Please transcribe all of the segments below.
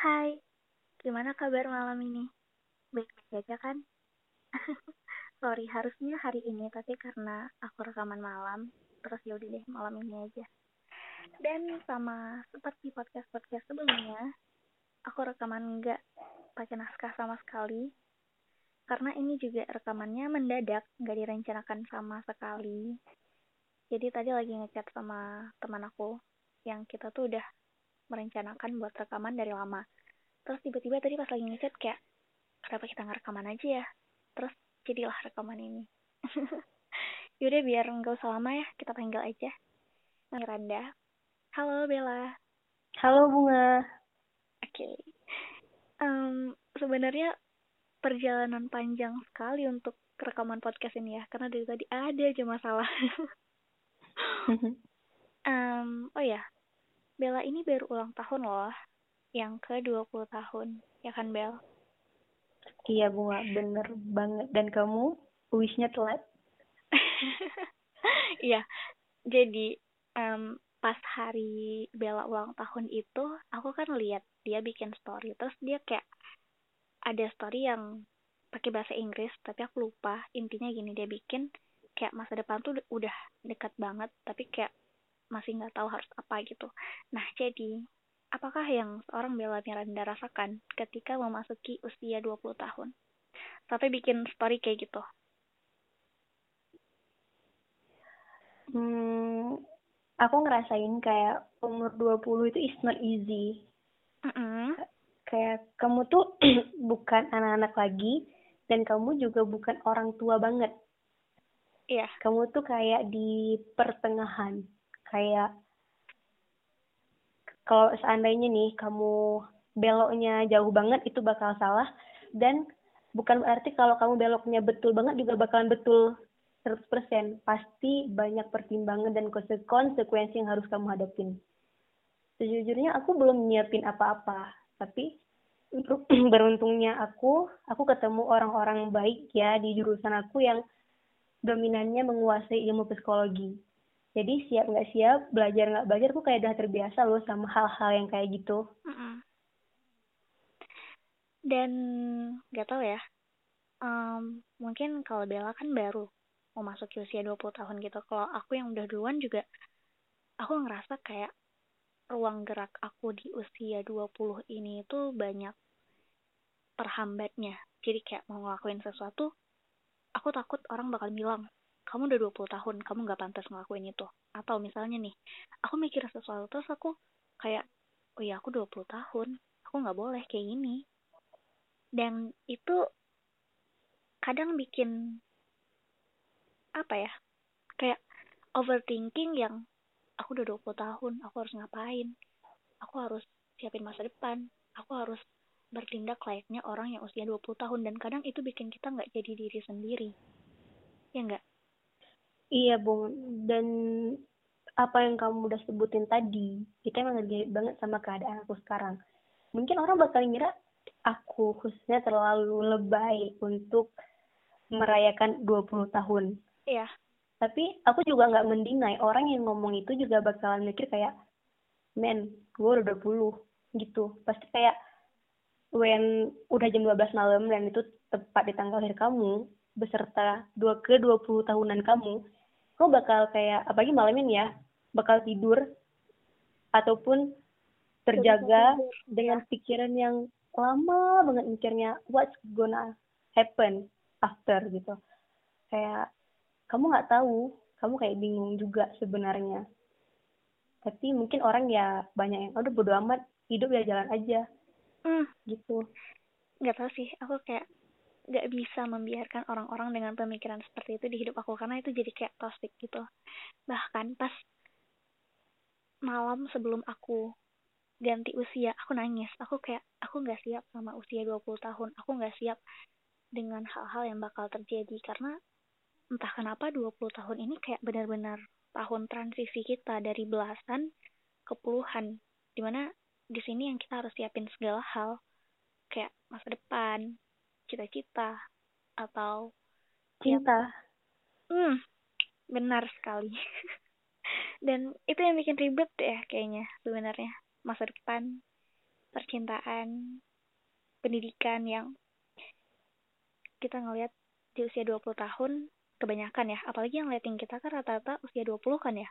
Hai, gimana kabar malam ini? Baik-baik aja kan? Sorry, harusnya hari ini, tapi karena aku rekaman malam, terus yaudah deh malam ini aja. Dan sama seperti podcast-podcast sebelumnya, aku rekaman nggak pakai naskah sama sekali, karena ini juga rekamannya mendadak, nggak direncanakan sama sekali. Jadi tadi lagi ngechat sama teman aku, yang kita tuh udah merencanakan buat rekaman dari lama. Terus tiba-tiba tadi pas lagi ngechat kayak, kenapa kita nggak rekaman aja ya? Terus jadilah rekaman ini. Yaudah biar nggak usah lama ya, kita panggil aja. Miranda. Halo Bella. Halo Bunga. Oke. Okay. Um, Sebenarnya perjalanan panjang sekali untuk rekaman podcast ini ya, karena dari tadi ada aja masalah. um, oh ya, Bella ini baru ulang tahun loh, yang ke 20 tahun, ya kan Bel? Iya Bunga, bener banget. Dan kamu, wishnya telat? Iya, jadi um, pas hari Bella ulang tahun itu, aku kan lihat dia bikin story, terus dia kayak ada story yang pakai bahasa Inggris, tapi aku lupa. Intinya gini, dia bikin kayak masa depan tuh udah dekat banget, tapi kayak masih nggak tahu harus apa gitu. Nah, jadi apakah yang seorang Bella Miranda rasakan ketika memasuki usia 20 tahun? Sampai bikin story kayak gitu. Hmm, aku ngerasain kayak umur 20 itu is not easy. Mm -hmm. Kayak kamu tuh bukan anak-anak lagi dan kamu juga bukan orang tua banget. Iya. Yeah. Kamu tuh kayak di pertengahan kayak kalau seandainya nih kamu beloknya jauh banget itu bakal salah dan bukan berarti kalau kamu beloknya betul banget juga bakalan betul 100%. Pasti banyak pertimbangan dan konsekuensi yang harus kamu hadapin. Sejujurnya aku belum nyiapin apa-apa, tapi beruntungnya aku, aku ketemu orang-orang baik ya di jurusan aku yang dominannya menguasai ilmu psikologi jadi siap nggak siap belajar nggak belajar aku kayak udah terbiasa loh sama hal-hal yang kayak gitu. Dan nggak tahu ya um, mungkin kalau Bella kan baru mau masuk usia 20 tahun gitu. Kalau aku yang udah duluan juga aku ngerasa kayak ruang gerak aku di usia 20 ini itu banyak terhambatnya. Jadi kayak mau ngelakuin sesuatu aku takut orang bakal bilang kamu udah 20 tahun, kamu nggak pantas ngelakuin itu. Atau misalnya nih, aku mikir sesuatu terus aku kayak, oh ya aku 20 tahun, aku nggak boleh kayak gini. Dan itu kadang bikin apa ya, kayak overthinking yang aku udah 20 tahun, aku harus ngapain, aku harus siapin masa depan, aku harus bertindak layaknya orang yang usia 20 tahun dan kadang itu bikin kita nggak jadi diri sendiri. Ya nggak? Iya, Bung. Dan apa yang kamu udah sebutin tadi, kita emang ngerjain banget sama keadaan aku sekarang. Mungkin orang bakal ngira aku khususnya terlalu lebay untuk merayakan 20 tahun. Iya. Tapi aku juga nggak mendinai orang yang ngomong itu juga bakalan mikir kayak, men, gue udah 20 gitu. Pasti kayak, when udah jam 12 malam dan itu tepat di tanggal lahir kamu, beserta dua ke 20 tahunan kamu, lo bakal kayak apalagi malam ini ya bakal tidur ataupun terjaga dengan pikiran yang lama banget mikirnya what's gonna happen after gitu. Kayak kamu nggak tahu kamu kayak bingung juga sebenarnya. Tapi mungkin orang ya banyak yang udah bodo amat hidup ya jalan aja. Hmm. gitu. Nggak tahu sih aku kayak gak bisa membiarkan orang-orang dengan pemikiran seperti itu di hidup aku karena itu jadi kayak toxic gitu. Bahkan pas malam sebelum aku ganti usia aku nangis. Aku kayak aku nggak siap sama usia 20 tahun. Aku nggak siap dengan hal-hal yang bakal terjadi. Karena entah kenapa 20 tahun ini kayak benar-benar tahun transisi kita dari belasan ke puluhan. Di mana di sini yang kita harus siapin segala hal kayak masa depan cita-cita atau cinta. Hmm, benar sekali. Dan itu yang bikin ribet ya kayaknya sebenarnya masa depan. percintaan, pendidikan yang kita ngelihat di usia 20 tahun kebanyakan ya, apalagi yang liatin kita kan rata-rata usia 20 kan ya.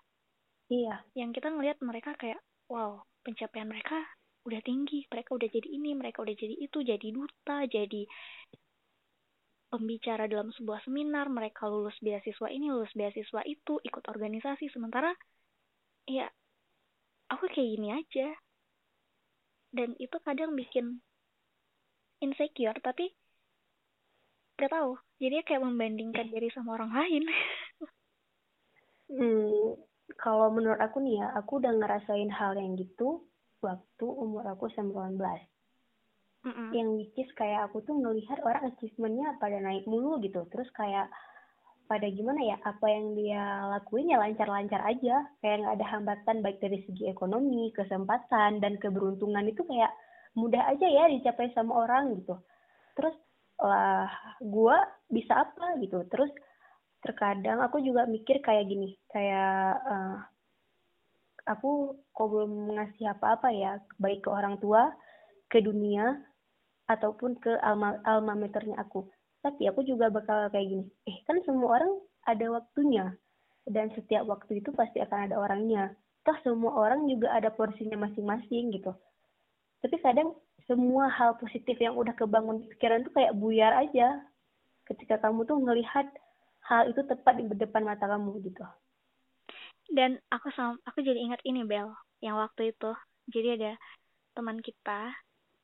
Iya. Yang kita ngelihat mereka kayak wow, pencapaian mereka udah tinggi, mereka udah jadi ini, mereka udah jadi itu, jadi duta, jadi pembicara dalam sebuah seminar, mereka lulus beasiswa ini, lulus beasiswa itu, ikut organisasi, sementara ya aku kayak gini aja. Dan itu kadang bikin insecure, tapi gak tahu. Jadi kayak membandingkan diri sama orang lain. hmm, kalau menurut aku nih ya, aku udah ngerasain hal yang gitu waktu umur aku 19 mm -mm. yang which is kayak aku tuh ngelihat orang achievementnya pada naik mulu gitu. Terus kayak pada gimana ya apa yang dia lakuin ya lancar-lancar aja. Kayak nggak ada hambatan baik dari segi ekonomi kesempatan dan keberuntungan itu kayak mudah aja ya dicapai sama orang gitu. Terus lah gue bisa apa gitu. Terus terkadang aku juga mikir kayak gini kayak uh, aku kok belum ngasih apa-apa ya baik ke orang tua ke dunia ataupun ke alma alma maternya aku. Tapi aku juga bakal kayak gini eh kan semua orang ada waktunya dan setiap waktu itu pasti akan ada orangnya. Toh semua orang juga ada porsinya masing-masing gitu. Tapi kadang semua hal positif yang udah kebangun pikiran tuh kayak buyar aja. Ketika kamu tuh ngelihat hal itu tepat di depan mata kamu gitu dan aku sama aku jadi ingat ini Bel yang waktu itu. Jadi ada teman kita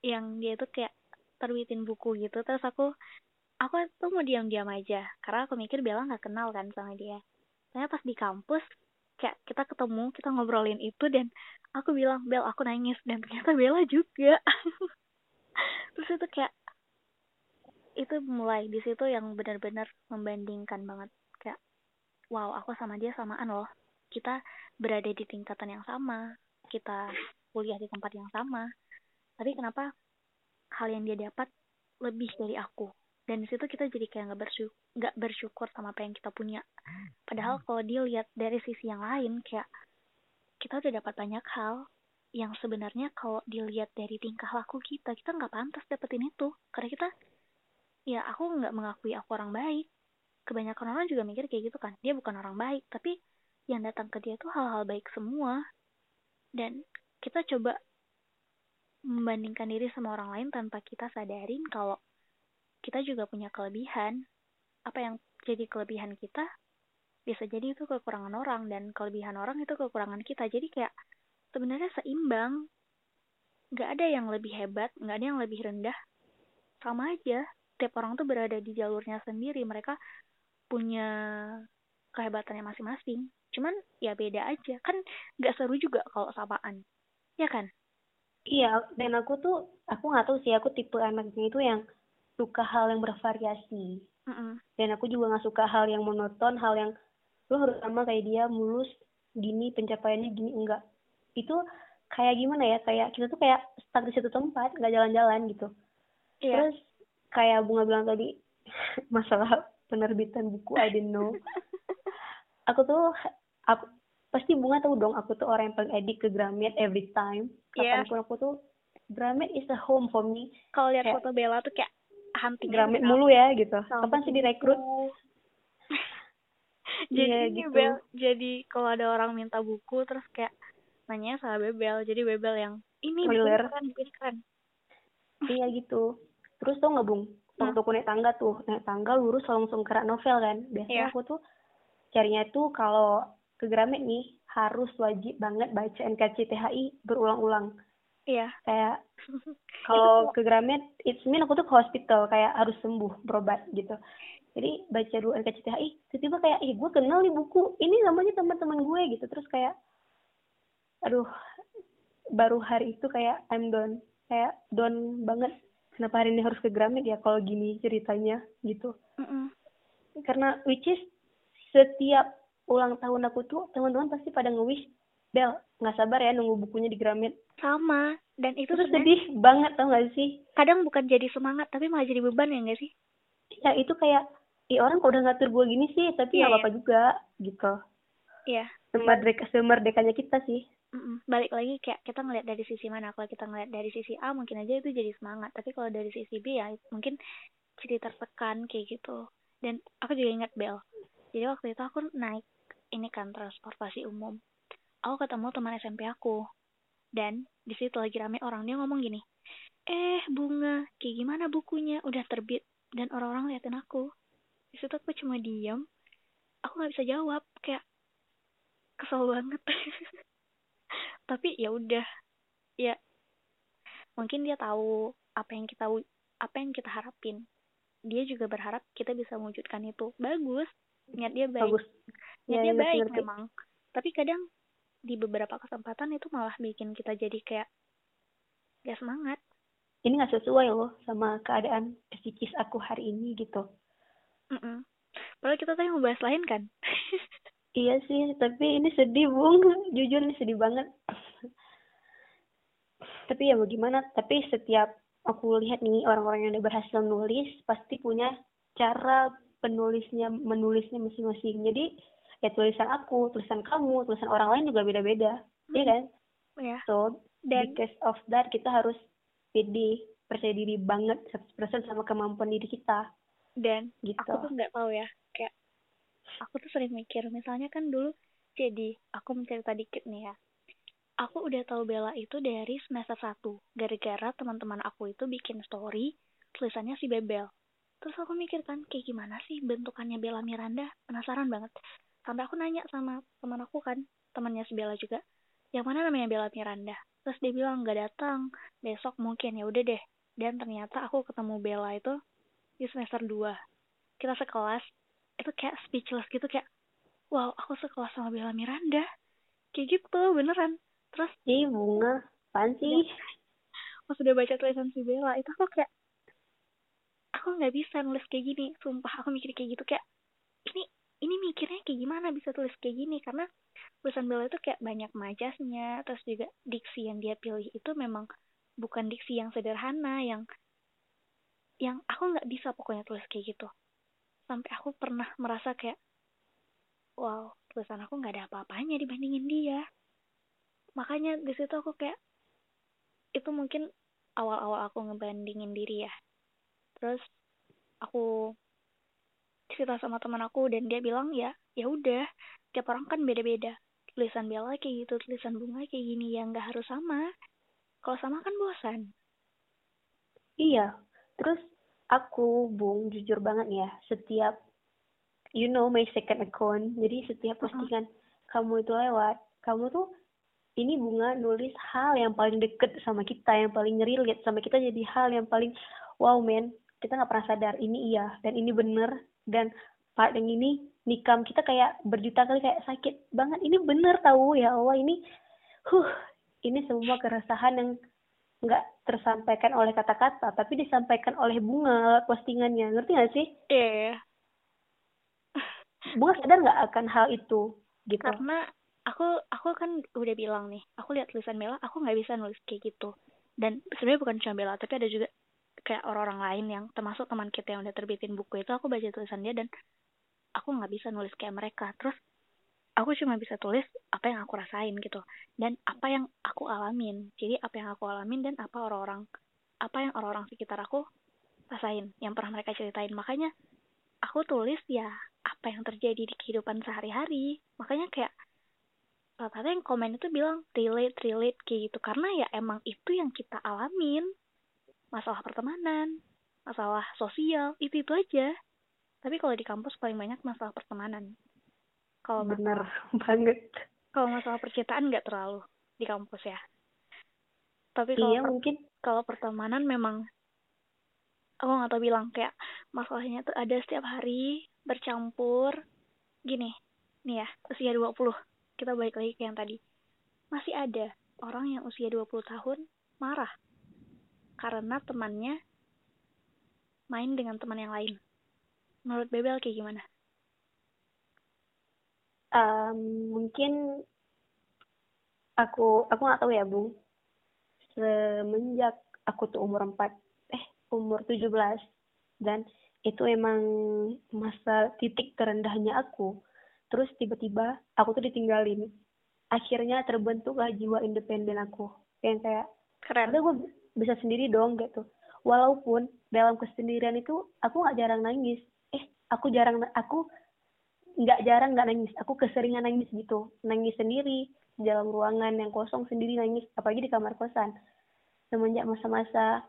yang dia tuh kayak terbitin buku gitu. Terus aku aku tuh mau diam-diam aja. Karena aku mikir Bella nggak kenal kan sama dia. Ternyata pas di kampus kayak kita ketemu kita ngobrolin itu dan aku bilang Bel aku nangis. Dan ternyata Bella juga. Terus itu kayak itu mulai di situ yang benar-benar membandingkan banget. Kayak wow aku sama dia samaan loh kita berada di tingkatan yang sama kita kuliah di tempat yang sama. Tapi kenapa hal yang dia dapat lebih dari aku? Dan di situ kita jadi kayak nggak bersyukur nggak bersyukur sama apa yang kita punya. Padahal kalau dia lihat dari sisi yang lain kayak kita udah dapat banyak hal yang sebenarnya kalau dilihat dari tingkah laku kita kita nggak pantas dapetin itu. Karena kita ya aku nggak mengakui aku orang baik. Kebanyakan orang juga mikir kayak gitu kan dia bukan orang baik. Tapi yang datang ke dia tuh hal-hal baik semua dan kita coba membandingkan diri sama orang lain tanpa kita sadarin kalau kita juga punya kelebihan. Apa yang jadi kelebihan kita bisa jadi itu kekurangan orang dan kelebihan orang itu kekurangan kita. Jadi kayak sebenarnya seimbang. Gak ada yang lebih hebat, gak ada yang lebih rendah. Sama aja. Tiap orang tuh berada di jalurnya sendiri. Mereka punya kehebatannya masing-masing. Cuman ya beda aja. Kan gak seru juga kalau samaan. Ya kan? Iya, dan aku tuh, aku nggak tahu sih, aku tipe anaknya itu yang suka hal yang bervariasi. Mm -mm. Dan aku juga nggak suka hal yang monoton, hal yang lu harus sama kayak dia, mulus, gini, pencapaiannya gini, enggak. Itu kayak gimana ya, kayak kita tuh kayak stuck di satu tempat, nggak jalan-jalan gitu. Yeah. Terus kayak Bunga bilang tadi, masalah penerbitan buku, I didn't know. aku tuh, aku, pasti bunga tahu dong aku tuh orang yang paling edik ke Gramet every time iya. kapan pun yeah. aku tuh Gramet is a home for me kalau lihat foto Bella tuh kayak hunting Gramet mulu ya gitu kapan sih direkrut jadi yeah, gitu. Bel jadi kalau ada orang minta buku terus kayak nanya sama Bebel jadi Bebel yang ini keren ini keren iya gitu terus tuh nggak bung waktu hmm. aku naik tangga tuh naik tangga lurus langsung kerak novel kan biasanya yeah. aku tuh carinya tuh kalau ke Gramet nih harus wajib banget baca NKCTHI berulang-ulang. Iya. Kayak kalau ke Gramet, it's mean aku tuh ke hospital kayak harus sembuh berobat gitu. Jadi baca dulu NKCTHI, tiba-tiba kayak, ih gue kenal nih buku, ini namanya teman-teman gue gitu. Terus kayak, aduh, baru hari itu kayak I'm done, kayak down banget. Kenapa hari ini harus ke Gramet ya kalau gini ceritanya gitu. Mm -mm. Karena which is setiap ulang tahun aku tuh teman-teman pasti pada nge-wish Bel nggak sabar ya nunggu bukunya di Gramet sama. Dan itu tuh sedih banget tau gak sih? Kadang bukan jadi semangat tapi malah jadi beban ya gak sih? Ya itu kayak Ih orang kok udah ngatur gue gini sih tapi nggak yeah, apa-apa yeah. juga gitu. Iya. Yeah. semerdeka semerdekanya kita sih. Mm-mm. balik lagi kayak kita ngeliat dari sisi mana. Kalau kita ngeliat dari sisi A mungkin aja itu jadi semangat. Tapi kalau dari sisi B ya mungkin jadi tertekan kayak gitu. Dan aku juga ingat Bel jadi waktu itu aku naik ini kan transportasi umum. Aku ketemu teman SMP aku. Dan di situ lagi rame orang. Dia ngomong gini eh bunga kayak gimana bukunya? Udah terbit. Dan orang-orang liatin aku. Di situ aku cuma diam aku nggak bisa jawab. Kayak kesel banget. Tapi ya udah. Ya mungkin dia tahu apa yang kita apa yang kita harapin. Dia juga berharap kita bisa mewujudkan itu. Bagus niat dia baik bagus niat ya, dia ya, baik memang tapi kadang di beberapa kesempatan itu malah bikin kita jadi kayak gak semangat ini nggak sesuai loh sama keadaan psikis aku hari ini gitu Mm-mm. padahal kita tadi mau bahas lain kan Iya sih, tapi ini sedih, Bung. Jujur ini sedih banget. tapi ya bagaimana? Tapi setiap aku lihat nih orang-orang yang udah berhasil nulis pasti punya cara penulisnya menulisnya masing-masing. Jadi ya tulisan aku, tulisan kamu, tulisan orang lain juga beda-beda. Iya kan? ya So, dan because of that kita harus pede, percaya diri banget 100% sama kemampuan diri kita dan gitu. aku tuh nggak tahu ya kayak aku tuh sering mikir misalnya kan dulu jadi aku mencerita dikit nih ya aku udah tahu Bella itu dari semester 1 gara-gara teman-teman aku itu bikin story tulisannya si Bebel terus aku mikir kan kayak gimana sih bentukannya Bella Miranda? Penasaran banget. Sampai aku nanya sama teman aku kan temannya si Bella juga. Yang mana namanya Bella Miranda? Terus dia bilang nggak datang. Besok mungkin. Ya udah deh. Dan ternyata aku ketemu Bella itu di semester 2 kita sekelas itu kayak speechless gitu kayak wow aku sekelas sama Bella Miranda. Kayak gitu beneran. Terus Ih, bunga, apaan sih? pas udah baca tulisan si Bella itu aku kayak aku nggak bisa nulis kayak gini sumpah aku mikir kayak gitu kayak ini ini mikirnya kayak gimana bisa tulis kayak gini? Karena tulisan Bella itu kayak banyak majasnya terus juga diksi yang dia pilih itu memang bukan diksi yang sederhana yang yang aku nggak bisa pokoknya tulis kayak gitu. Sampai aku pernah merasa kayak wow tulisan aku nggak ada apa-apanya dibandingin dia. Makanya di situ aku kayak itu mungkin awal-awal aku ngebandingin diri ya terus aku cerita sama teman aku dan dia bilang ya ya udah tiap orang kan beda-beda. Tulisan Bella kayak gitu tulisan bunga kayak gini ya nggak harus sama. Kalau sama kan bosan. Iya, terus aku, Bung, jujur banget ya, setiap, you know my second account, jadi setiap postingan kamu itu lewat, kamu tuh, ini bunga nulis hal yang paling deket sama kita, yang paling relate sama kita, jadi hal yang paling, wow men, kita nggak pernah sadar, ini iya, dan ini bener, dan part yang ini, nikam kita kayak berjuta kali kayak sakit banget, ini bener tahu ya Allah, ini, huh, ini semua keresahan yang nggak tersampaikan oleh kata-kata, tapi disampaikan oleh bunga postingannya. Ngerti nggak sih? iya Bunga sadar nggak akan hal itu? Gitu. karena aku aku kan udah bilang nih aku lihat tulisan Bella aku nggak bisa nulis kayak gitu dan sebenarnya bukan cuma Bella tapi ada juga kayak orang-orang lain yang termasuk teman kita yang udah terbitin buku itu aku baca tulisan dia dan aku nggak bisa nulis kayak mereka. Terus aku cuma bisa tulis apa yang aku rasain gitu. Dan apa yang aku alamin. Jadi apa yang aku alamin dan apa orang-orang apa yang orang-orang sekitar aku rasain yang pernah mereka ceritain. Makanya aku tulis ya apa yang terjadi di kehidupan sehari-hari. Makanya kayak rata-rata yang komen itu bilang relate relate kayak gitu. Karena ya emang itu yang kita alamin masalah pertemanan masalah sosial itu itu aja. Tapi kalau di kampus paling banyak masalah pertemanan. Kalau masalah banget. kalau masalah percintaan nggak terlalu di kampus ya. Tapi kalau Iya mungkin. kalau pertemanan memang aku nggak tahu bilang kayak masalahnya tuh ada setiap hari bercampur. Gini nih ya usia 20 kita balik lagi ke yang tadi. Masih ada orang yang usia 20 tahun marah karena temannya main dengan teman yang lain. Menurut Bebel kayak gimana? Em, mungkin aku aku nggak tahu ya Bung. Semenjak aku tuh umur 4 eh umur 17 dan itu emang masa titik terendahnya aku. Terus tiba-tiba aku tuh ditinggalin. Akhirnya terbentuklah jiwa independen aku. Yang kayak keren. ada gue bisa sendiri dong gitu. Walaupun dalam kesendirian itu aku nggak jarang nangis. Eh aku jarang aku nggak jarang nggak nangis. Aku keseringan nangis gitu. Nangis sendiri di dalam ruangan yang kosong sendiri nangis. Apalagi di kamar kosan. Semenjak masa-masa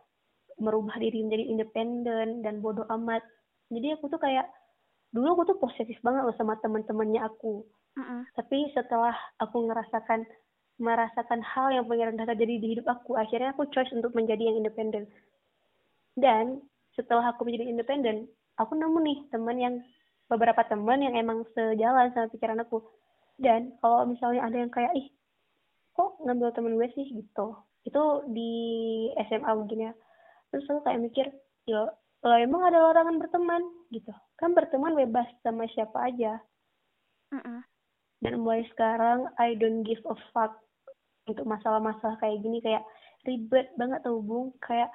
merubah diri menjadi independen dan bodoh amat. Jadi aku tuh kayak dulu aku tuh positif banget loh sama teman-temannya aku. -mm. tapi setelah aku ngerasakan merasakan hal yang pengen terjadi di hidup aku. Akhirnya aku choice untuk menjadi yang independen. Dan setelah aku menjadi independen aku nemu nih teman yang beberapa teman yang emang sejalan sama pikiran aku. Dan kalau misalnya ada yang kayak ih kok ngambil temen gue sih? gitu. Itu di SMA mungkin ya. Terus aku kayak mikir yo lo emang ada larangan berteman? gitu. Kan berteman bebas sama siapa aja. Mm -mm. dan mulai sekarang I don't give a fuck untuk masalah-masalah kayak gini kayak ribet banget tau bung kayak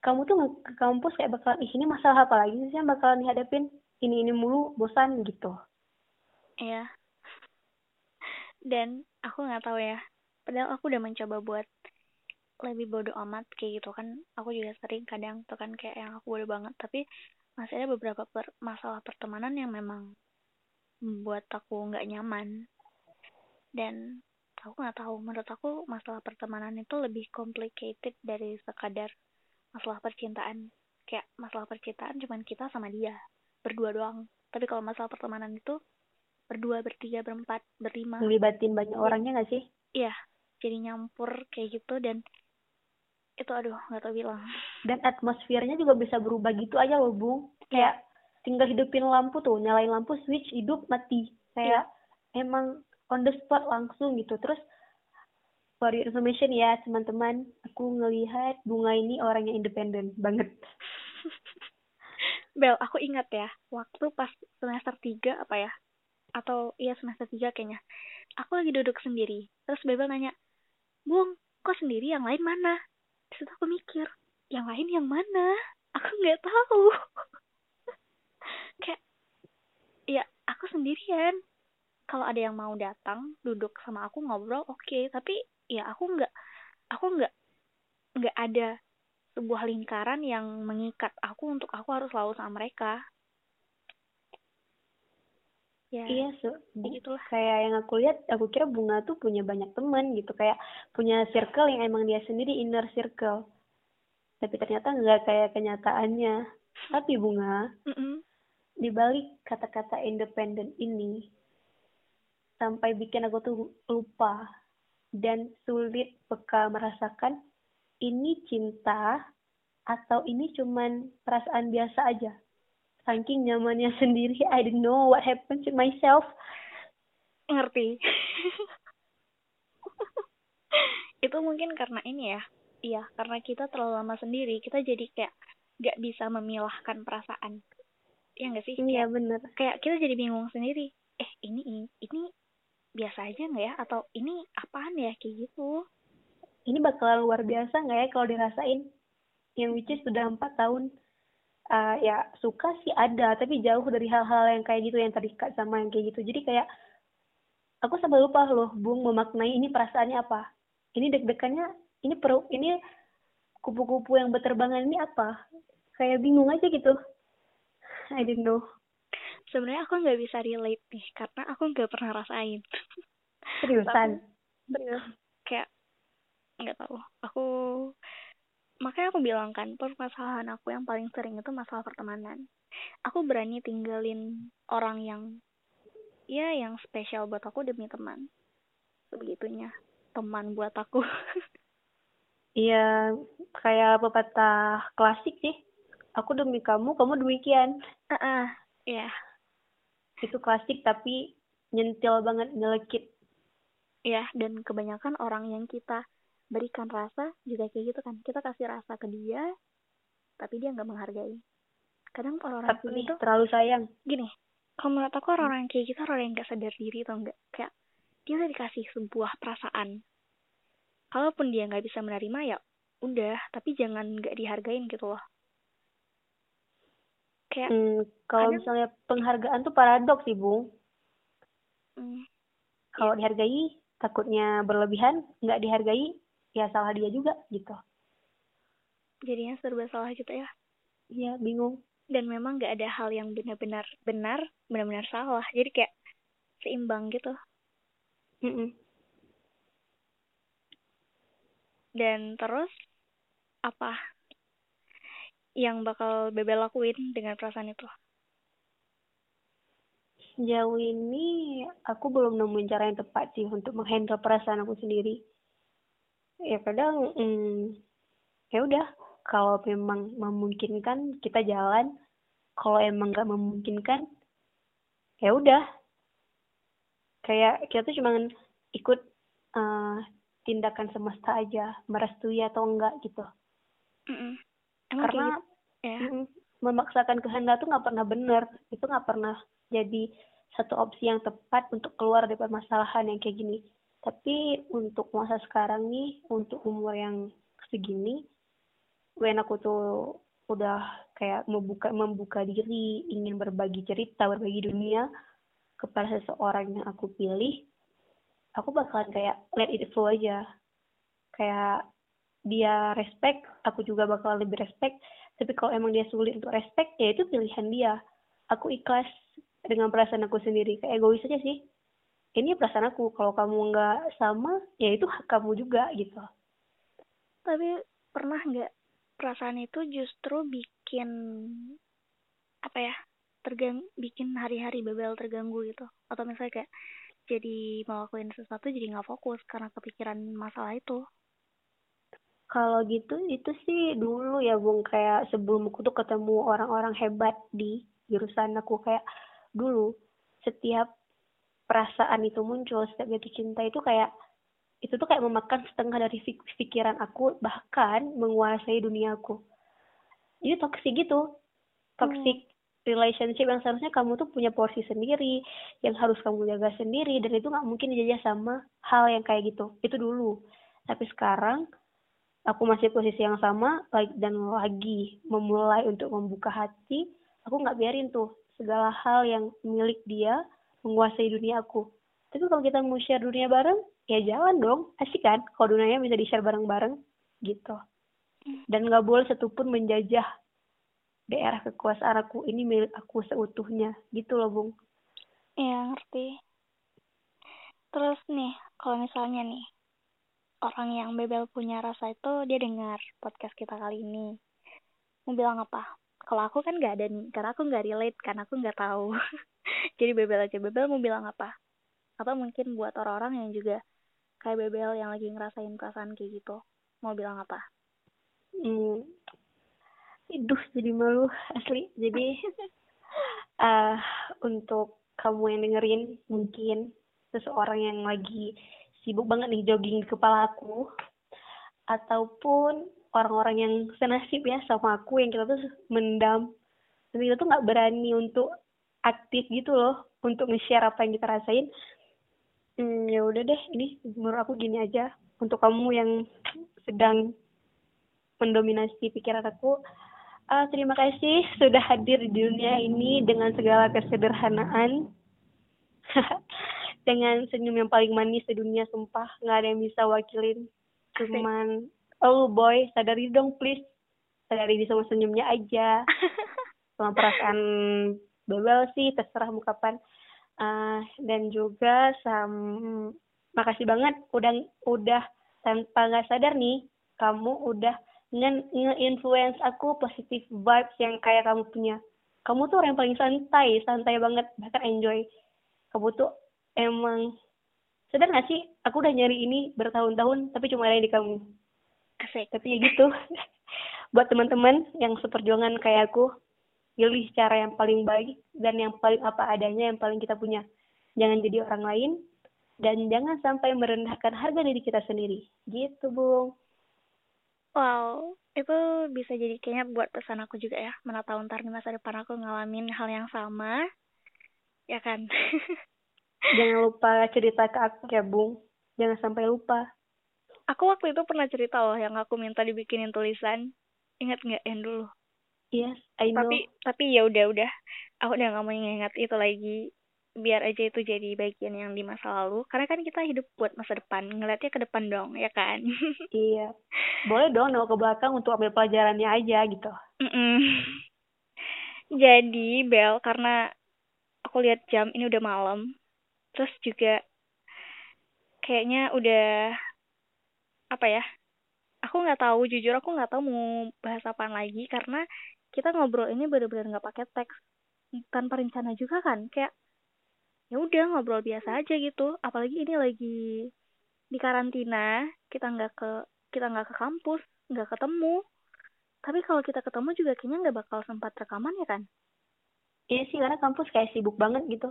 kamu tuh ke kampus kayak bakal ih ini masalah apa lagi sih yang bakalan dihadapin ini ini mulu bosan gitu Iya. Dan aku nggak tahu ya. Padahal aku udah mencoba buat lebih bodoh amat kayak gitu kan. Aku juga sering kadang tuh kan kayak yang aku bodoh banget. Tapi masih ada beberapa per masalah pertemanan yang memang membuat aku nggak nyaman. Dan aku nggak tahu. Menurut aku masalah pertemanan itu lebih complicated dari sekadar masalah percintaan. Kayak masalah percintaan cuman kita sama dia berdua doang. Tapi kalau masalah pertemanan itu berdua, bertiga, berempat, berlima. ngelibatin banyak orangnya gak sih Iya, jadi nyampur kayak gitu dan itu aduh nggak tau bilang. dan atmosfernya juga bisa berubah gitu aja loh bung kayak tinggal hidupin lampu tuh nyalain lampu switch hidup mati kayak emang on the spot langsung gitu terus for your information ya teman-teman aku ngelihat bunga ini orang yang independen banget Bel, aku ingat ya, waktu pas semester 3 apa ya? Atau iya semester 3 kayaknya. Aku lagi duduk sendiri. Terus Bebel nanya, Bung, kok sendiri yang lain mana? Terus aku mikir, yang lain yang mana? Aku nggak tahu. Kayak, ya aku sendirian. Kalau ada yang mau datang, duduk sama aku ngobrol, oke. Tapi ya aku nggak, aku nggak, nggak ada sebuah lingkaran yang mengikat aku untuk aku harus selalu sama mereka. Ya, iya so kayak gitulah. kayak yang aku lihat aku kira bunga tuh punya banyak teman gitu kayak punya circle yang emang dia sendiri inner circle tapi ternyata nggak kayak kenyataannya tapi bunga Mm-mm. di balik kata-kata independen ini sampai bikin aku tuh lupa dan sulit peka merasakan ini cinta atau ini cuman perasaan biasa aja saking nyamannya sendiri I don't know what happened to myself Ngerti. itu mungkin karena ini ya. Iya, karena kita terlalu lama sendiri, kita jadi kayak gak bisa memilahkan perasaan. Iya gak sih? iya Kayak, bener kayak kita jadi bingung sendiri. Eh, ini ini, ini biasa aja nggak ya? Atau ini apaan ya kayak gitu? ini bakalan luar biasa nggak ya kalau dirasain? Yang which is sudah empat tahun. Uh, ya suka sih ada tapi jauh dari hal-hal yang kayak gitu yang terikat sama yang kayak gitu. Jadi kayak aku sampai lupa loh bung memaknai ini perasaannya apa. Ini deg-degannya ini perlu ini kupu-kupu yang berterbangan ini apa? Kayak bingung aja gitu. I don't know Sebenarnya aku nggak bisa relate nih, karena aku nggak pernah rasain. seriusan Serius. Kayak nggak tahu. Aku makanya aku bilang kan permasalahan aku yang paling sering itu masalah pertemanan. Aku berani tinggalin orang yang ya yang spesial buat aku demi teman. Sebegitunya teman buat aku. iya kayak pepatah klasik sih aku demi kamu kamu demikian Heeh, Iya, itu klasik tapi nyentil banget nyelekit. Iya dan kebanyakan orang yang kita berikan rasa juga kayak gitu kan. Kita kasih rasa ke dia, tapi dia nggak menghargai. Kadang orang-orang tapi gitu terlalu sayang. Gini kalau menurut aku orang-orang yang kayak gitu orang yang gak sadar diri atau enggak kayak dia udah dikasih sebuah perasaan. Kalaupun dia nggak bisa menerima ya udah tapi jangan nggak dihargain gitu loh kayak hmm, kalau kadang- misalnya penghargaan tuh paradoks sih bung. Mm, kalau dihargai takutnya berlebihan nggak dihargai ya salah dia juga gitu. Jadinya serba salah gitu ya. Iya bingung. Dan memang nggak ada hal yang benar-benar benar benar-benar salah. Jadi kayak seimbang gitu. Mm -mm. dan terus apa yang bakal Bebe lakuin dengan perasaan itu Sejauh ini aku belum nemuin cara yang tepat sih untuk menghandle perasaan aku sendiri. Ya kadang hmm, ya udah kalau memang memungkinkan kita jalan, kalau emang gak memungkinkan ya udah. Kayak kita tuh cuma ikut uh, tindakan semesta aja, merestui atau enggak gitu. mm -mm. Karena gitu? Ya. memaksakan kehendak tuh nggak pernah benar, itu nggak pernah jadi satu opsi yang tepat untuk keluar dari permasalahan yang kayak gini. Tapi untuk masa sekarang nih, untuk umur yang segini, when aku tuh udah kayak membuka membuka diri, ingin berbagi cerita, berbagi dunia kepada seseorang yang aku pilih, aku bakalan kayak let it flow aja. Kayak dia respect, aku juga bakal lebih respect. Tapi kalau emang dia sulit untuk respect, ya itu pilihan dia. Aku ikhlas dengan perasaan aku sendiri. Kayak egois aja sih. Ini perasaan aku. Kalau kamu nggak sama ya itu hak kamu juga gitu. Tapi pernah nggak perasaan itu justru bikin apa ya tergang bikin hari-hari bebel terganggu gitu? Atau misalnya kayak jadi ngelakuin sesuatu jadi nggak fokus karena kepikiran masalah itu kalau gitu itu sih dulu ya bung. Kayak sebelum aku tuh ketemu orang-orang hebat di jurusan aku kayak dulu setiap perasaan itu muncul setiap jatuh cinta itu kayak itu tuh kayak memakan setengah dari pikiran aku bahkan menguasai duniaku jadi toxic gitu. Toxic hmm. relationship yang seharusnya kamu tuh punya porsi sendiri yang harus kamu jaga sendiri dan itu nggak mungkin dijajah sama hal yang kayak gitu. Itu dulu. Tapi sekarang aku masih posisi yang sama dan lagi memulai untuk membuka hati aku nggak biarin tuh segala hal yang milik dia menguasai dunia aku. Tapi kalau kita mau share dunia bareng, ya jalan dong. Asik kan? Kalau dunianya bisa di-share bareng-bareng, gitu. Dan nggak boleh satupun menjajah daerah kekuasaan aku. Ini milik aku seutuhnya. Gitu loh, Bung. Iya, ngerti. Terus nih, kalau misalnya nih, orang yang bebel punya rasa itu, dia dengar podcast kita kali ini. Mau bilang apa? kalau aku kan nggak ada nih karena aku nggak relate karena aku nggak tahu jadi bebel aja bebel mau bilang apa apa mungkin buat orang-orang yang juga kayak bebel yang lagi ngerasain perasaan kayak gitu mau bilang apa hmm Iduh, jadi malu asli. Jadi uh, untuk kamu yang dengerin mungkin seseorang yang lagi sibuk banget nih jogging di kepala aku. Ataupun orang-orang yang senasib ya sama aku yang kita tuh mendam. Dan kita tuh nggak berani untuk aktif gitu loh untuk nge-share apa yang kita rasain. Hmm, ya udah deh ini menurut aku gini aja. Untuk kamu yang sedang mendominasi pikiran aku uh, terima kasih sudah hadir di dunia ini dengan segala kesederhanaan dengan senyum yang paling manis di dunia sumpah. Nggak ada yang bisa wakilin. Cuman oh boy sadari dong please. Sadari di sama senyumnya aja. Sama perasaan bebel sih terserah mau kapan. Uh, dan juga sam makasih banget udah udah tanpa nggak sadar nih kamu udah nge-influence aku positif vibes yang kayak kamu punya. Kamu tuh orang yang paling santai santai banget bahkan enjoy. Kamu tuh emang sadar gak sih aku udah nyari ini bertahun-tahun tapi cuma ada di kamu Asik. Tapi ya gitu. Buat teman-teman yang seperjuangan kayak aku, pilih cara yang paling baik dan yang paling apa adanya yang paling kita punya. Jangan jadi orang lain dan jangan sampai merendahkan harga diri kita sendiri. Gitu, Bung. Wow, itu bisa jadi kayaknya buat pesan aku juga ya. Mana tahu ntar di masa depan aku ngalamin hal yang sama. Ya kan? Jangan lupa cerita ke aku ya, Bung. Jangan sampai lupa. Aku waktu itu pernah cerita loh yang aku minta dibikinin tulisan. Ingat nggak yang dulu? Yes I know. Tapi tapi ya udah udah. Aku udah nggak mau ingat itu lagi. Biar aja itu jadi bagian yang di masa lalu. Karena kan kita hidup buat masa depan. Ngeliatnya ke depan dong ya kan? Iya. Boleh dong nengok ke belakang untuk ambil pelajarannya aja gitu. Mm -mm. jadi Bel karena aku lihat jam ini udah malam terus juga kayaknya udah apa ya aku nggak tahu jujur aku nggak tahu mau bahas apa lagi karena kita ngobrol ini bener-bener nggak pakai teks tanpa rencana juga kan kayak ya udah ngobrol biasa aja gitu. Apalagi ini lagi di karantina kita nggak ke kita nggak ke kampus nggak ketemu. Tapi kalau kita ketemu juga kayaknya nggak bakal sempat rekaman ya kan? Iya sih karena kampus kayak sibuk banget gitu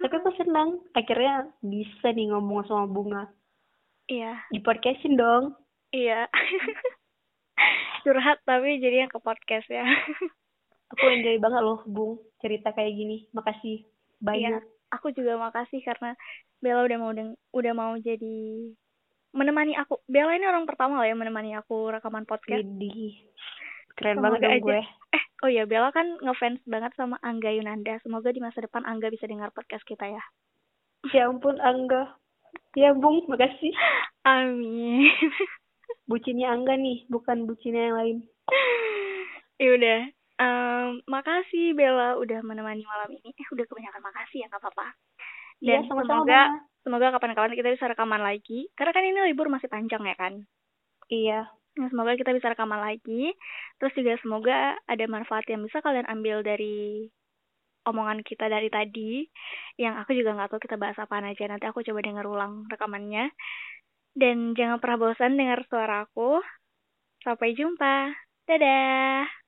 tapi aku senang. Akhirnya bisa nih ngomong sama bunga. Iya. Di podcastin dong. Iya. Curhat tapi jadinya ke podcast ya. Aku enjoy banget loh bung cerita kayak gini. Makasih banyak. Iya aku juga makasih karena Bella udah mau deng udah mau jadi menemani aku. Bella ini orang pertama lah ya menemani aku rekaman podcast. Jadi keren Semoga banget dong gue. Oh iya Bella kan ngefans banget sama Angga Yunanda. Semoga di masa depan Angga bisa dengar podcast kita ya. Ya ampun Angga. Ya Bung, makasih. Amin. bucinnya Angga nih, bukan bucinnya yang lain. Ya udah, Um, makasih Bella udah menemani malam ini. Eh udah kebanyakan makasih ya nggak apa-apa. Iya, Dan ya, sama -sama semoga semoga kapan-kapan kita bisa rekaman lagi. Karena kan ini libur masih panjang ya kan. Iya. Nah, semoga kita bisa rekaman lagi. Terus juga semoga ada manfaat yang bisa kalian ambil dari omongan kita dari tadi. Yang aku juga nggak tahu kita bahas apa aja. Nanti aku coba denger ulang rekamannya. Dan jangan pernah bosan dengar suara aku. Sampai jumpa. Dadah.